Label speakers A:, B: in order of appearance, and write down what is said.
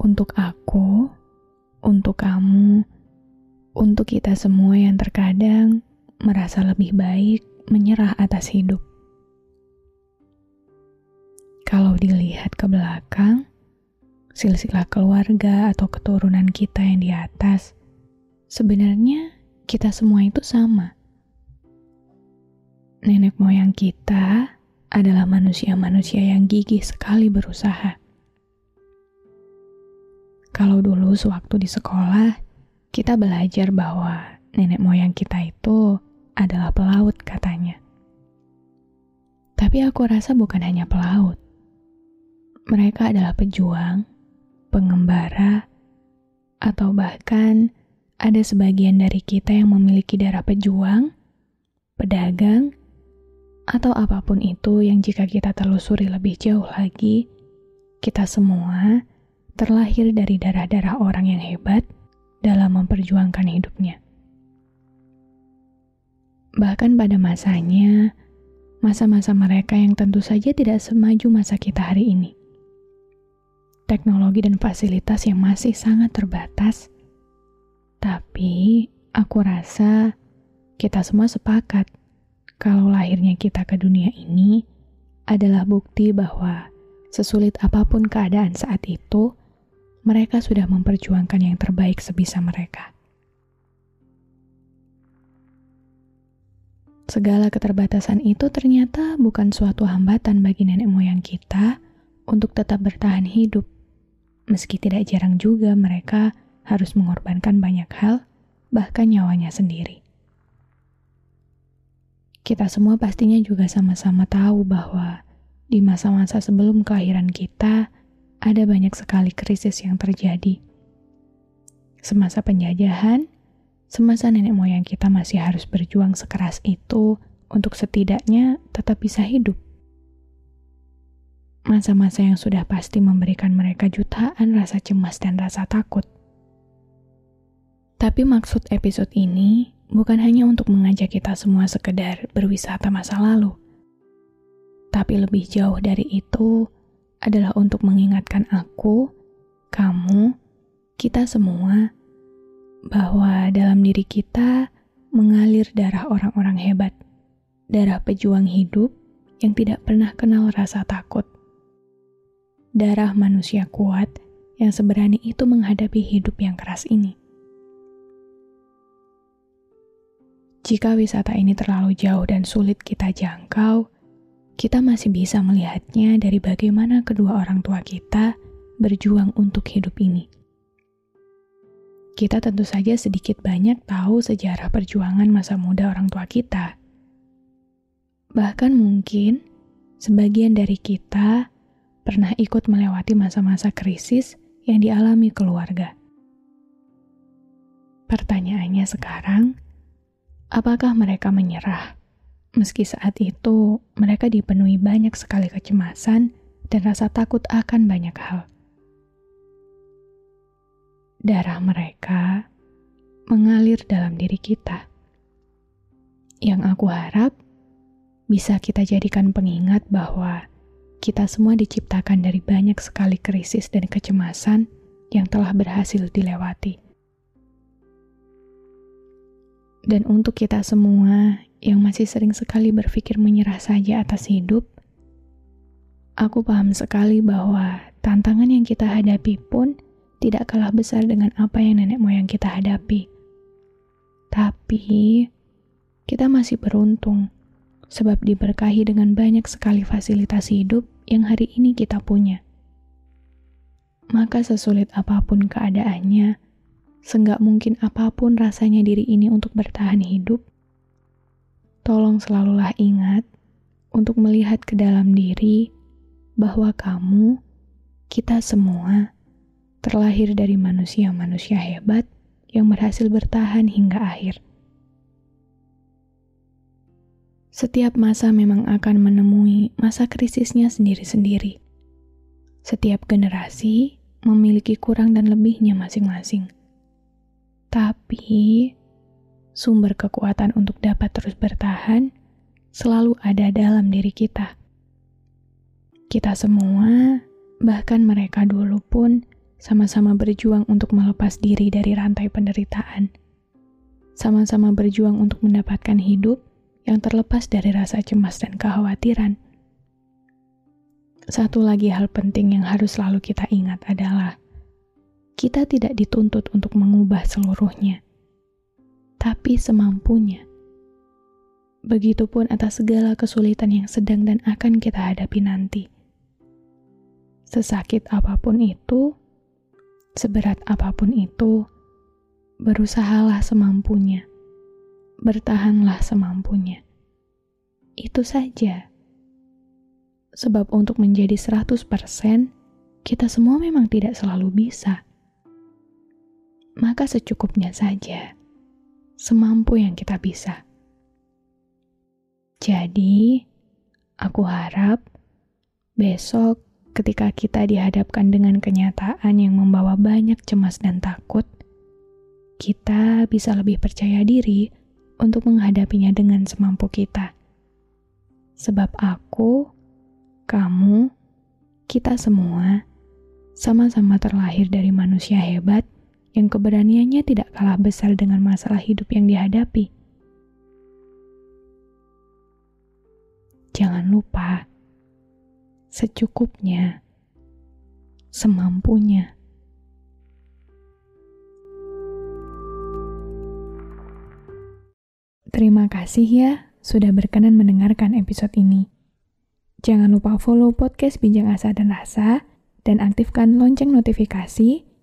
A: untuk aku, untuk kamu, untuk kita semua yang terkadang merasa lebih baik menyerah atas hidup. Kalau dilihat ke belakang, silsilah keluarga atau keturunan kita yang di atas, sebenarnya kita semua itu sama. Nenek moyang kita adalah manusia-manusia yang gigih sekali berusaha kalau dulu sewaktu di sekolah, kita belajar bahwa nenek moyang kita itu adalah pelaut katanya. Tapi aku rasa bukan hanya pelaut. Mereka adalah pejuang, pengembara, atau bahkan ada sebagian dari kita yang memiliki darah pejuang, pedagang, atau apa pun itu yang jika kita telusuri lebih jauh lagi, kita semua terlahir dari darah-darah orang yang hebat dalam memperjuangkan hidupnya. Bahkan pada masanya, masa-masa mereka yang tentu saja tidak semaju masa kita hari ini. Teknologi dan fasilitas yang masih sangat terbatas, tapi aku rasa kita semua sepakat kalau lahirnya kita ke dunia ini adalah bukti bahwa sesulit apa pun keadaan saat itu, mereka sudah memperjuangkan yang terbaik sebisa mereka. Segala keterbatasan itu ternyata bukan suatu hambatan bagi nenek moyang kita untuk tetap bertahan hidup, meski tidak jarang juga mereka harus mengorbankan banyak hal, bahkan nyawanya sendiri. Kita semua pastinya juga sama-sama tahu bahwa di masa-masa sebelum kelahiran kita, ada banyak sekali krisis yang terjadi. Semasa penjajahan, semasa nenek moyang kita masih harus berjuang sekeras itu untuk setidaknya tetap bisa hidup. Masa-masa yang sudah pasti memberikan mereka jutaan rasa cemas dan rasa takut. Tapi maksud episode ini bukan hanya untuk mengajak kita semua sekedar berwisata masa lalu. Tapi lebih jauh dari itu, adalah untuk mengingatkan aku, kamu, kita semua, bahwa dalam diri kita mengalir darah orang-orang hebat, darah pejuang hidup yang tidak pernah kenal rasa takut, darah manusia kuat yang seberani itu menghadapi hidup yang keras ini. Jika wisata ini terlalu jauh dan sulit kita jangkau, kita masih bisa melihatnya dari bagaimana kedua orang tua kita berjuang untuk hidup ini. Kita tentu saja sedikit banyak tahu sejarah perjuangan masa muda orang tua kita. Bahkan mungkin sebagian dari kita pernah ikut melewati masa-masa krisis yang dialami keluarga. Pertanyaannya sekarang, apakah mereka menyerah? Meski saat itu mereka dipenuhi banyak sekali kecemasan dan rasa takut akan banyak hal. Darah mereka mengalir dalam diri kita. Yang aku harap bisa kita jadikan pengingat bahwa kita semua diciptakan dari banyak sekali krisis dan kecemasan yang telah berhasil dilewati. Dan untuk kita semua yang masih sering sekali berpikir menyerah saja atas hidup, Aku paham sekali bahwa tantangan yang kita hadapi pun tidak kalah besar dengan apa yang nenek moyang kita hadapi. Tapi, kita masih beruntung sebab diberkahi dengan banyak sekali fasilitas hidup yang hari ini kita punya. Maka sesulit apa pun keadaannya, senggak mungkin apa pun rasanya diri ini untuk bertahan hidup, tolong selalulah ingat untuk melihat ke dalam diri bahwa kamu, kita semua, terlahir dari manusia-manusia hebat yang berhasil bertahan hingga akhir. Setiap masa memang akan menemui masa krisisnya sendiri-sendiri. Setiap generasi memiliki kurang dan lebihnya masing-masing. Tapi, sumber kekuatan untuk dapat terus bertahan selalu ada dalam diri kita. Kita semua, bahkan mereka dulu pun, sama-sama berjuang untuk melepas diri dari rantai penderitaan. Sama-sama berjuang untuk mendapatkan hidup yang terlepas dari rasa cemas dan kekhawatiran. Satu lagi hal penting yang harus selalu kita ingat adalah kita tidak dituntut untuk mengubah seluruhnya, tapi semampunya. Begitupun atas segala kesulitan yang sedang dan akan kita hadapi nanti Sesakit apa pun itu, seberat apa pun itu, berusahalah semampunya. Bertahanlah semampunya. Itu saja. Sebab untuk menjadi 100%, kita semua memang tidak selalu bisa. Maka secukupnya saja, semampu yang kita bisa. Jadi, aku harap besok ketika kita dihadapkan dengan kenyataan yang membawa banyak cemas dan takut, kita bisa lebih percaya diri untuk menghadapinya dengan semampu kita. Sebab aku, kamu, kita semua sama-sama terlahir dari manusia hebat yang keberaniannya tidak kalah besar dengan masalah hidup yang dihadapi. Jangan lupa secukupnya, semampunya. Terima kasih ya sudah berkenan mendengarkan episode ini. Jangan lupa follow podcast Bincang Asa dan Rasa dan aktifkan lonceng notifikasi